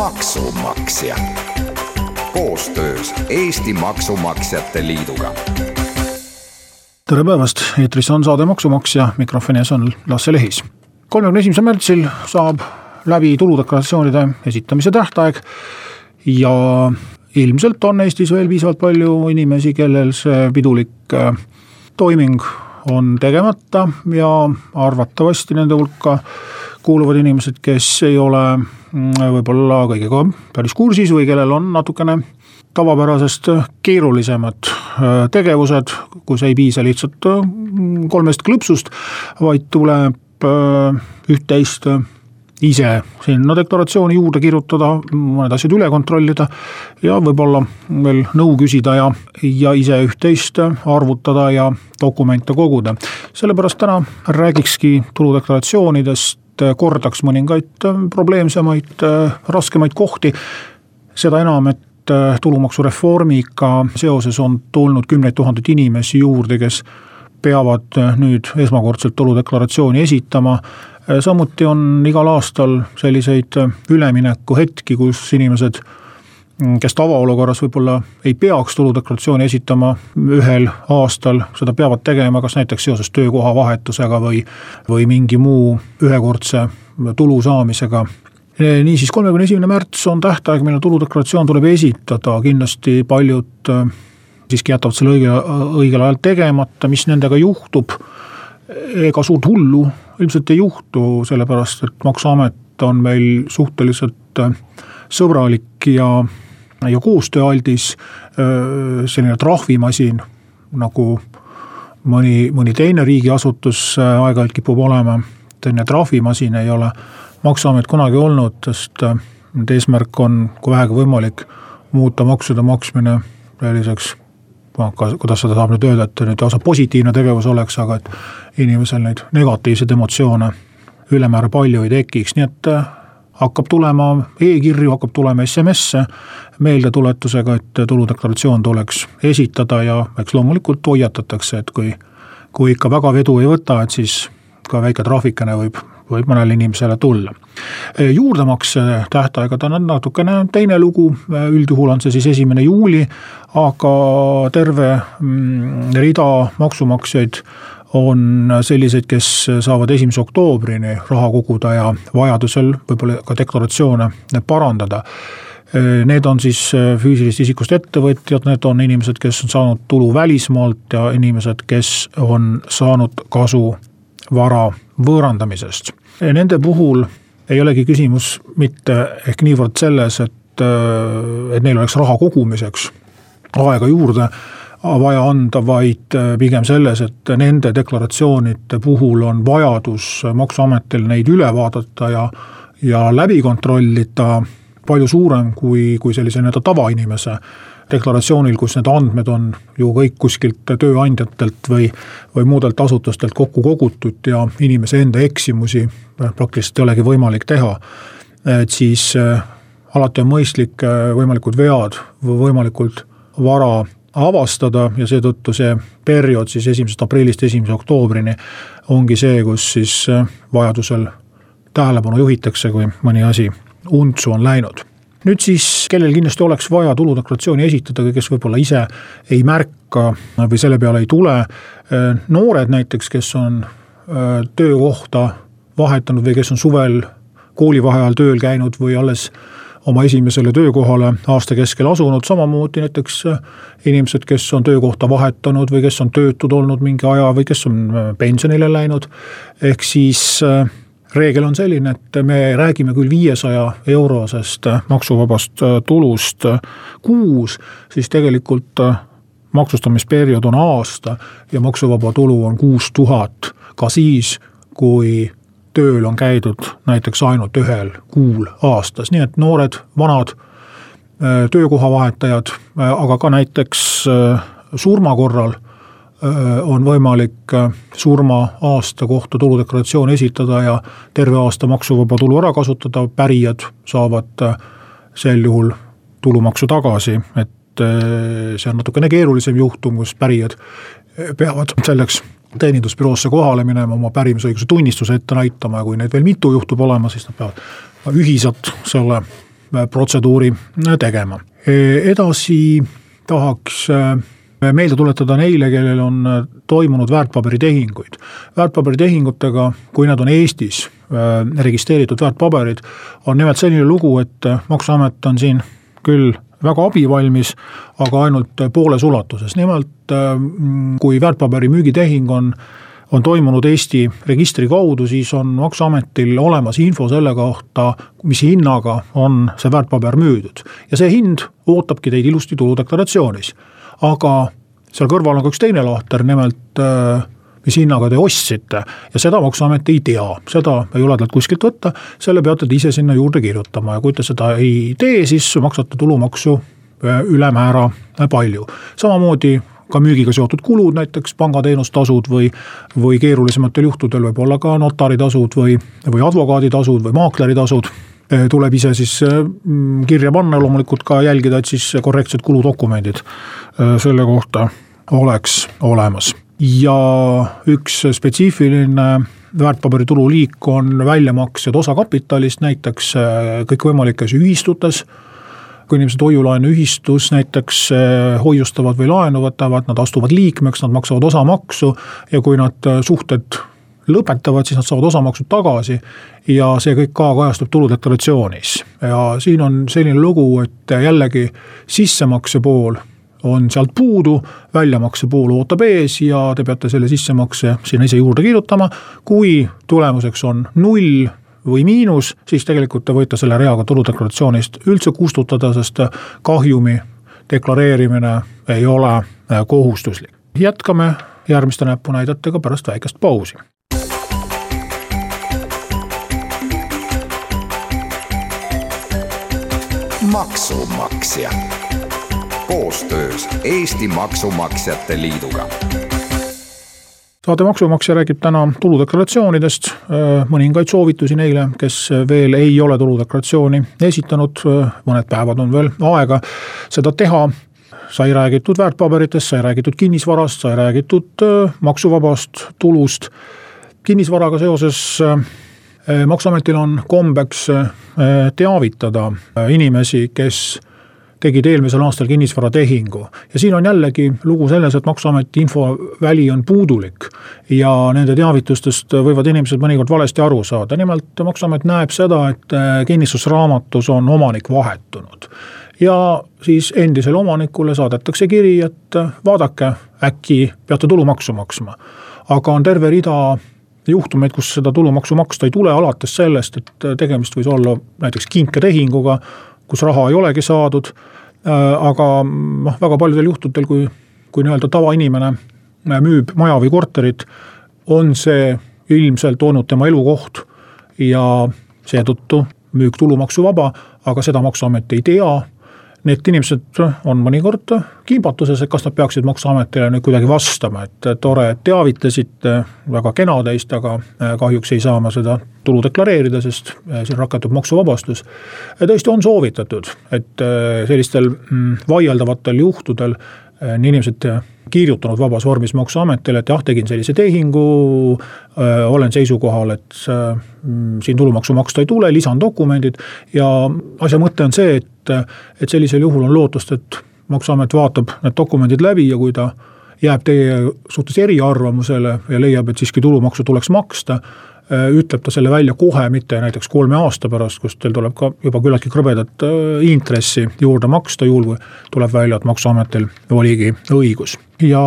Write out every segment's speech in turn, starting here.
maksumaksja koostöös Eesti Maksumaksjate Liiduga. tere päevast, eetris on saade Maksumaksja, mikrofoni ees on Lasse Lehis. kolmekümne esimesel märtsil saab läbi tuludeklaratsioonide esitamise tähtaeg ja ilmselt on Eestis veel piisavalt palju inimesi, kellel see pidulik äh, toiming on tegemata ja arvatavasti nende hulka kuuluvad inimesed, kes ei ole võib-olla kõigega päris kursis või kellel on natukene tavapärasest keerulisemad äh, tegevused, kus ei piisa lihtsalt äh, kolmest klõpsust, vaid tuleb üht-teist ise sinna deklaratsiooni juurde kirjutada, mõned asjad üle kontrollida ja võib-olla veel nõu küsida ja, ja ise üht-teist arvutada ja dokumente koguda. sellepärast täna räägikski tuludeklaratsioonidest, kordaks mõningaid probleemsemaid, raskemaid kohti, seda enam, et tulumaksureformiga seoses on tulnud kümneid tuhandeid inimesi juurde, kes peavad nüüd esmakordselt tuludeklaratsiooni esitama. Äh, samuti on igal aastal selliseid äh, üleminekuhetki, kus inimesed, kes tavaolukorras võib-olla ei peaks tuludeklaratsiooni esitama ühel aastal, seda peavad tegema kas näiteks seoses töökoha vahetusega või, või mingi muu ühekordse tulu saamisega. Äh, niisiis, kolmekümne esimene märts on tähtaeg, millal tuludeklaratsioon tuleb esitada, kindlasti paljud siiski jätavad selle õige, õigel ajal tegemata, mis nendega juhtub? Ega suurt hullu ilmselt ei juhtu, sellepärast et maksuamet on meil suhteliselt äh, sõbralik ja, ja koostööaldis. Selline trahvimasin nagu mõni, mõni teine riigiasutus aeg-ajalt kipub olema. selline trahvimasin ei ole maksuamet kunagi olnud, sest nende eesmärk on, kui vähegi võimalik, muuta maksude maksmine selliseks kuidas seda saab nüüd öelda, et nüüd lausa positiivne tegevus oleks, aga et inimesel neid negatiivseid emotsioone ülemäära palju ei tekiks, nii et hakkab tulema e-kirju, hakkab tulema SMS-e meeldetuletusega, et tuludeklaratsioon tuleks esitada ja eks loomulikult hoiatatakse, et kui, kui ikka väga vedu ei võta, et siis ka väike trahvikene võib võib mõnele inimesele tulla. juurdemakse tähtaegad on natukene teine lugu, üldjuhul on see siis esimene juuli, aga terve mm, rida maksumaksjaid on selliseid, kes saavad esimese oktoobrini raha koguda ja vajadusel võib-olla ka deklaratsioone parandada. Need on siis füüsilisest isikust ettevõtjad, need on inimesed, kes on saanud tulu välismaalt ja inimesed, kes on saanud kasu vara võõrandamisest. Nende puhul ei olegi küsimus mitte ehk niivõrd selles, et, et neil oleks raha kogumiseks aega juurde vaja anda, vaid äh, pigem selles, et nende deklaratsioonide puhul on vajadus maksuametil neid üle vaadata ja, ja läbi kontrollida palju suurem kui, kui sellise nii-öelda tavainimese deklaratsioonil, kus need andmed on ju kõik kuskilt tööandjatelt või, või muudelt asutustelt kokku kogutud ja inimese enda eksimusi praktiliselt ei olegi võimalik teha. et siis äh, alati on mõistlik äh, võimalikud vead võimalikult vara avastada ja seetõttu see periood siis esimesest aprillist esimese oktoobrini ongi see, kus siis äh, vajadusel tähelepanu juhitakse, kui mõni asi untsu on läinud nüüd siis, kellel kindlasti oleks vaja tuludeklaratsiooni esitada, kes võib-olla ise ei märka või selle peale ei tule. noored näiteks, kes on töökohta vahetanud või kes on suvel koolivaheajal tööl käinud või alles oma esimesele töökohale aasta keskel asunud, samamoodi näiteks inimesed, kes on töökohta vahetanud või kes on töötud olnud mingi aja või kes on pensionile läinud. ehk siis reegel on selline, et me räägime küll viiesaja eurosest maksuvabast äh, tulust äh, kuus, siis tegelikult äh, maksustamisperiood on aasta ja maksuvaba tulu on kuus tuhat, ka siis, kui tööl on käidud näiteks ainult ühel kuul aastas, nii et noored, vanad töökohavahetajad, aga ka näiteks surma korral on võimalik surma aasta kohta tuludeklaratsioon esitada ja terve aasta maksuvaba tulu ära kasutada, pärijad saavad sel juhul tulumaksu tagasi, et see on natukene keerulisem juhtum, kus pärijad peavad selleks teenindusbüroosse kohale minema, oma pärimisõiguse tunnistuse ette näitama ja kui neid veel mitu juhtub olema, siis nad peavad ühiselt selle protseduuri tegema. edasi tahaks meelde tuletada neile, kellel on äh, toimunud väärtpaberitehinguid. väärtpaberitehingutega, kui nad on Eestis äh, registreeritud väärtpaberid, on nimelt selline lugu, et äh, maksuamet on siin küll väga abivalmis, aga ainult pooles ulatuses, nimelt kui väärtpaberi müügitehing on on toimunud Eesti registri kaudu, siis on maksuametil olemas info selle kohta, mis hinnaga on see väärtpaber müüdud. ja see hind ootabki teid ilusti tuludeklaratsioonis aga seal kõrval on ka üks teine lahter, nimelt äh, mis hinnaga te ostsite ja seda maksuamet ei tea, seda ei ole talt kuskilt võtta, selle peate te ise sinna juurde kirjutama ja kui te seda ei tee, siis maksate tulumaksu äh, ülemäära palju. samamoodi ka müügiga seotud kulud, näiteks pangateenustasud või, või keerulisematel juhtudel võib-olla ka notaritasud või, või advokaaditasud või maakleritasud Eh, tuleb ise siis mm, kirja panna, loomulikult ka jälgida, et siis korrektsed kuludokumendid selle kohta oleks olemas. Ja üks spetsiifiline väärtpaberitulu liik on väljamaksed osakapitalist, näiteks kõikvõimalikes ühistutes kui inimesed hoiu-laenuühistus näiteks hoiustavad või laenu võtavad, nad astuvad liikmeks, nad maksavad osamaksu ja kui nad suhted lõpetavad, siis nad saavad osamaksud tagasi ja see kõik ka kajastub tuludeklaratsioonis. ja siin on selline lugu, et jällegi sissemakse pool on sealt puudu, väljamakse pool ootab ees ja te peate selle sissemakse sinna ise juurde kirjutama. kui tulemuseks on null või miinus, siis tegelikult te võite selle rea ka tuludeklaratsioonist üldse kustutada, sest kahjumi deklareerimine ei ole kohustuslik. jätkame järgmiste näpunäidetega pärast väikest pausi. maksumaksja koostöös Eesti Maksumaksjate Liiduga saade Maksumaksja räägib täna tuludeklaratsioonidest, mõningaid soovitusi neile, kes veel ei ole tuludeklaratsiooni esitanud, mõned päevad on veel aega seda teha. sai räägitud väärtpaberitest, sai räägitud kinnisvarast, sai räägitud maksuvabast tulust. kinnisvaraga seoses Äh, maksuametil on kombeks äh, teavitada äh, inimesi, kes tegid eelmisel aastal kinnisvaratehingu. ja siin on jällegi lugu selles, et maksuameti infoväli on puudulik. ja nende teavitustest võivad inimesed mõnikord valesti aru saada, nimelt maksuamet näeb seda, et kinnistusraamatus on omanik vahetunud. ja siis endisele omanikule saadetakse kiri, et vaadake, äkki peate tulumaksu maksma. aga on terve rida juhtumeid, kus seda tulumaksu maksta ei tule, alates sellest, et tegemist võis olla näiteks kinketehinguga, kus raha ei olegi saadud. Äh, aga noh, väga paljudel juhtudel, kui, kui nii-öelda tavainimene müüb maja või korterit, on see ilmselt olnud tema elukoht ja seetõttu müük tulumaksuvaba, aga seda maksuamet ei tea need inimesed on mõnikord kimbatuses, et kas nad peaksid maksuametile nüüd kuidagi vastama, et tore, et teavitasite, väga kena teist, aga äh, kahjuks ei saa ma seda tulu deklareerida, sest äh, siin rakendub maksuvabastus. tõesti on soovitatud, et äh, sellistel mm, vaieldavatel juhtudel inimesed kirjutanud vabas vormis maksuametile, et jah, tegin sellise tehingu, olen seisukohal, et mm, siin tulumaksu maksta ei tule, lisan dokumendid ja asja mõte on see, et, et sellisel juhul on lootust, et maksuamet vaatab need dokumendid läbi ja kui ta jääb teie suhtes eriarvamusele ja leiab, et siiski tulumaksu tuleks maksta, Äh, ütleb ta selle välja kohe, mitte näiteks kolme aasta pärast, kus teil tuleb ka juba küllaltki krõbedat äh, intressi juurde maksta, juhul kui tuleb välja, et maksuametil oligi õigus. ja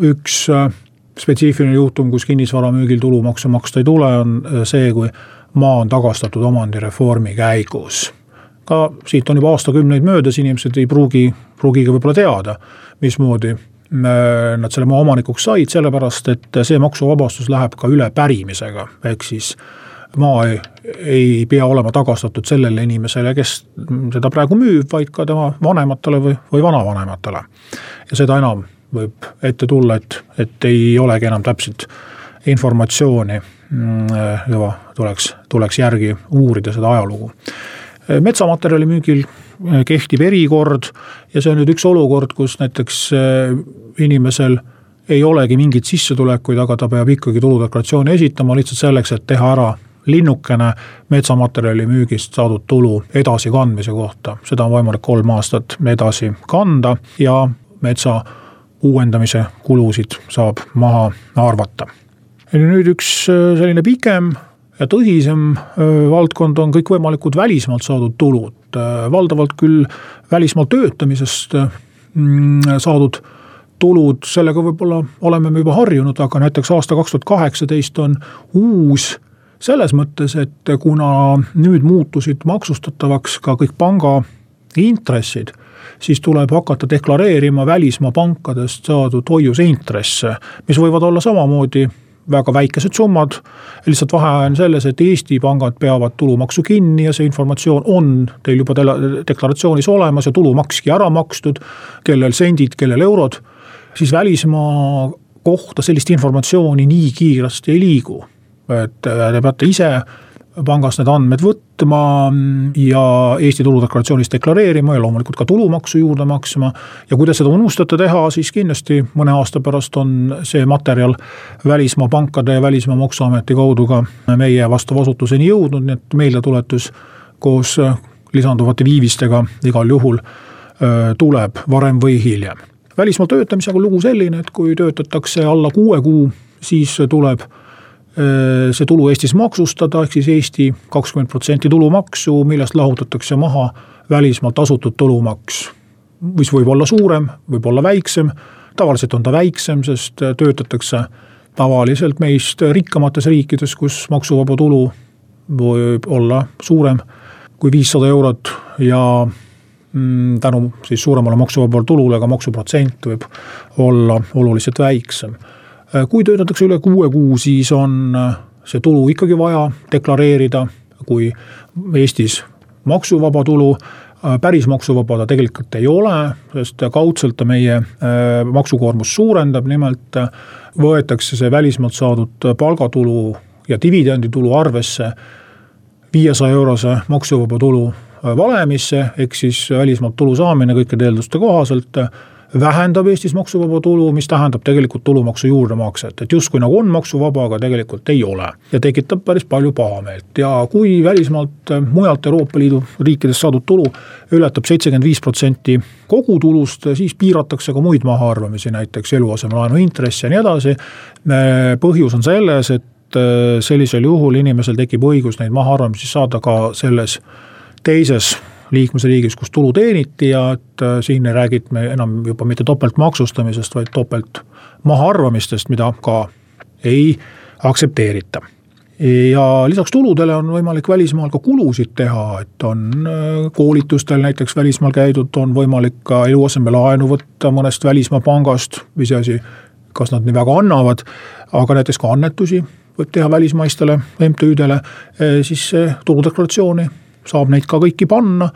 üks äh, spetsiifiline juhtum, kus kinnisvara müügil tulumaksu maksta ei tule, on see, kui maa on tagastatud omandireformi käigus. ka siit on juba aastakümneid möödas, inimesed ei pruugi, pruugigi võib-olla teada, mismoodi nad selle maa omanikuks said, sellepärast et see maksuvabastus läheb ka üle pärimisega, ehk siis maa ei, ei pea olema tagastatud sellele inimesele, kes seda praegu müüb, vaid ka tema vanematele või, või vanavanematele. ja seda enam võib ette tulla, et, et ei olegi enam täpselt informatsiooni mm, juba tuleks, tuleks järgi uurida seda ajalugu. metsamaterjali müügil kehtib erikord ja see on nüüd üks olukord, kus näiteks äh, inimesel ei olegi mingeid sissetulekuid, aga ta peab ikkagi tuludeklaratsiooni esitama lihtsalt selleks, et teha ära linnukene metsamaterjali müügist saadud tulu edasikandmise kohta. seda on võimalik kolm aastat edasi kanda ja metsa uuendamise kulusid saab maha arvata. nüüd üks äh, selline pikem ja tõsisem valdkond on kõikvõimalikud välismaalt saadud tulud, valdavalt küll välismaal töötamisest mm, saadud tulud, sellega võib-olla oleme me juba harjunud, aga näiteks aasta kaks tuhat kaheksateist on uus selles mõttes, et kuna nüüd muutusid maksustatavaks ka kõik panga intressid, siis tuleb hakata deklareerima välismaa pankadest saadud hoiuseintresse, mis võivad olla samamoodi väga väikesed summad. lihtsalt vahe on selles, et Eesti pangad peavad tulumaksu kinni ja see informatsioon on teil juba deklaratsioonis olemas ja tulumakski ära makstud. kellel sendid, kellel eurod, siis välismaa kohta sellist informatsiooni nii kiiresti ei liigu et te peate ise pangast need andmed võtma ja Eesti tuludeklaratsioonis deklareerima ja loomulikult ka tulumaksu juurde maksma. ja kui te seda unustate teha, siis kindlasti mõne aasta pärast on see materjal välismaa pankade ja välismaa maksuameti kaudu ka meie vastava asutuseni jõudnud, nii et meeldetuletus koos lisanduvate viivistega igal juhul tuleb varem või hiljem. välismaal töötamisega on lugu selline, et kui töötatakse alla kuue kuu, siis tuleb see tulu Eestis maksustada, ehk siis Eesti kakskümmend protsenti tulumaksu, millest lahutatakse maha välismaalt tasutud tulumaks. mis võib olla suurem, võib olla väiksem, tavaliselt on ta väiksem, sest töötatakse tavaliselt meist rikkamates riikides, kus maksuvaba tulu võib olla suurem kui viissada eurot ja mm, tänu siis suuremale maksuvabale tulule ka maksuprotsent võib olla oluliselt väiksem Äh, kui töötatakse üle kuue kuu, siis on äh, see tulu ikkagi vaja deklareerida, kui Eestis maksuvaba tulu, äh, päris maksuvaba ta tegelikult ei ole, sest kaudselt ta meie maksukoormust suurendab, nimelt võetakse see välismaalt saadud palgatulu ja dividenditulu arvesse viiesaja eurose maksuvaba tulu valemisse, ehk siis välismaalt tulu saamine kõikide eelduste kohaselt vähendab Eestis maksuvaba tulu, mis tähendab tegelikult tulumaksu juurdemakset, et justkui nagu on maksuvaba, aga tegelikult ei ole. ja tekitab päris palju pahameelt ja kui välismaalt, mujalt Euroopa Liidu riikidest saadud tulu ületab seitsekümmend viis protsenti kogutulust, siis piiratakse ka muid mahaarvamisi, näiteks eluasemelaenu intress ja nii edasi. põhjus on selles, et sellisel juhul inimesel tekib õigus neid mahaarvamisi saada ka selles teises liikmesriigis, kus tulu teeniti ja et äh, siin ei räägita me enam juba mitte topeltmaksustamisest, vaid topelt mahaarvamistest, mida ka ei aktsepteerita. ja lisaks tuludele on võimalik välismaal ka kulusid teha, et on äh, koolitustel näiteks välismaal käidud, on võimalik ka eluasemelaenu võtta mõnest välismaa pangast, iseasi, kas nad nii väga annavad, aga näiteks ka annetusi võib teha välismaistele MTÜ-dele, äh, siis tuludeklaratsiooni saab neid ka kõiki panna.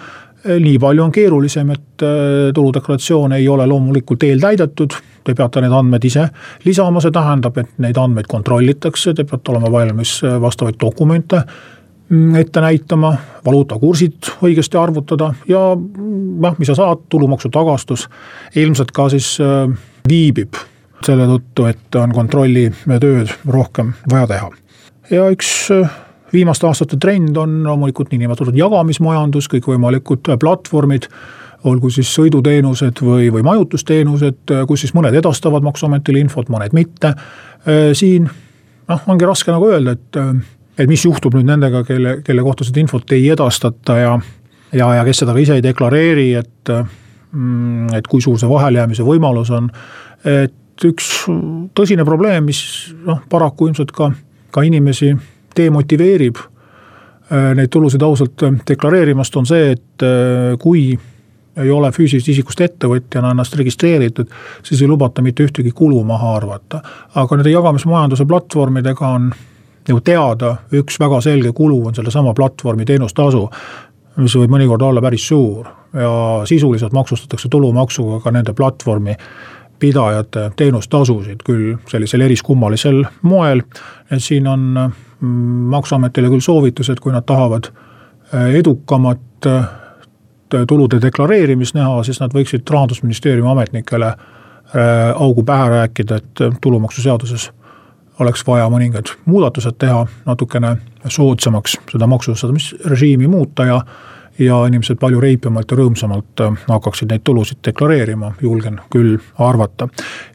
nii palju on keerulisem, et äh, tuludeklaratsioon ei ole loomulikult eeltäidetud, te peate need andmed ise lisama, see tähendab, et neid andmeid kontrollitakse, te peate olema valmis äh, vastavaid dokumente mm, ette näitama, valuutakursid õigesti arvutada ja noh, mis sa saad, tulumaksu tagastus ilmselt ka siis viibib selle tõttu, et on kontrollitööd rohkem vaja teha. ja üks viimaste aastate trend on loomulikult niinimetatud jagamismajandus, kõikvõimalikud platvormid olgu siis sõiduteenused või, või majutusteenused, kus siis mõned edastavad maksuametile infot, mõned mitte. siin noh, ongi raske nagu öelda, et, et mis juhtub nüüd nendega, kelle, kelle kohta seda infot ei edastata ja, ja, ja kes seda ka ise ei deklareeri, et, mm, et kui suur see vahelejäämise võimalus on. et üks tõsine probleem, mis noh, paraku ilmselt ka, ka inimesi demotiveerib äh, neid tulusid ausalt äh, deklareerimast, on see, et äh, kui ei ole füüsilisest isikust ettevõtjana ennast registreeritud, siis ei lubata mitte ühtegi kulu maha arvata. aga nende jagamismajanduse platvormidega on nagu teada, üks väga selge kulu on sellesama platvormi teenustasu, mis võib mõnikord olla päris suur ja sisuliselt maksustatakse tulumaksuga ka nende platvormi pidajate teenustasusid, küll sellisel eriskummalisel moel. et siin on mm, maksuametile küll soovitus, et kui nad tahavad äh, edukamat äh, tulude deklareerimist näha, siis nad võiksid rahandusministeeriumi ametnikele äh, augu pähe rääkida, et tulumaksuseaduses oleks vaja mõningad muudatused teha, natukene soodsamaks seda maksustamisrežiimi muuta ja ja inimesed palju reipamalt ja rõõmsamalt äh, hakkaksid neid tulusid deklareerima, julgen küll arvata.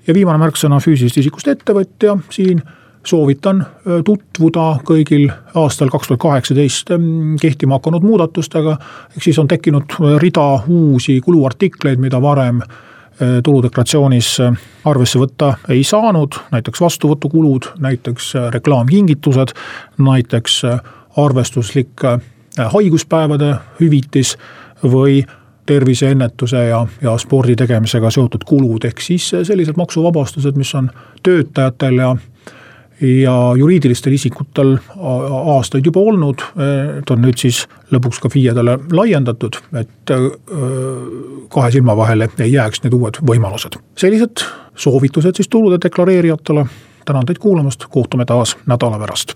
ja viimane märksõna füüsilisest isikust ettevõtja, siin soovitan äh, tutvuda kõigil aastal kaks tuhat kaheksateist ähm, kehtima hakanud muudatustega. ehk siis on tekkinud rida uusi kuluartikleid, mida varem äh, tuludeklaratsioonis arvesse võtta ei saanud, näiteks vastuvõtukulud, näiteks reklaamkingitused, näiteks arvestuslik Äh, haiguspäevade hüvitis või terviseennetuse ja, ja spordi tegemisega seotud kulud, ehk siis sellised maksuvabastused, mis on töötajatel ja ja juriidilistel isikutel aastaid juba olnud, et on nüüd siis lõpuks ka FIE-dele laiendatud, et äh, kahe silma vahele ei jääks need uued võimalused. sellised soovitused siis tulude deklareerijatele, tänan teid kuulamast, kohtume taas nädala pärast.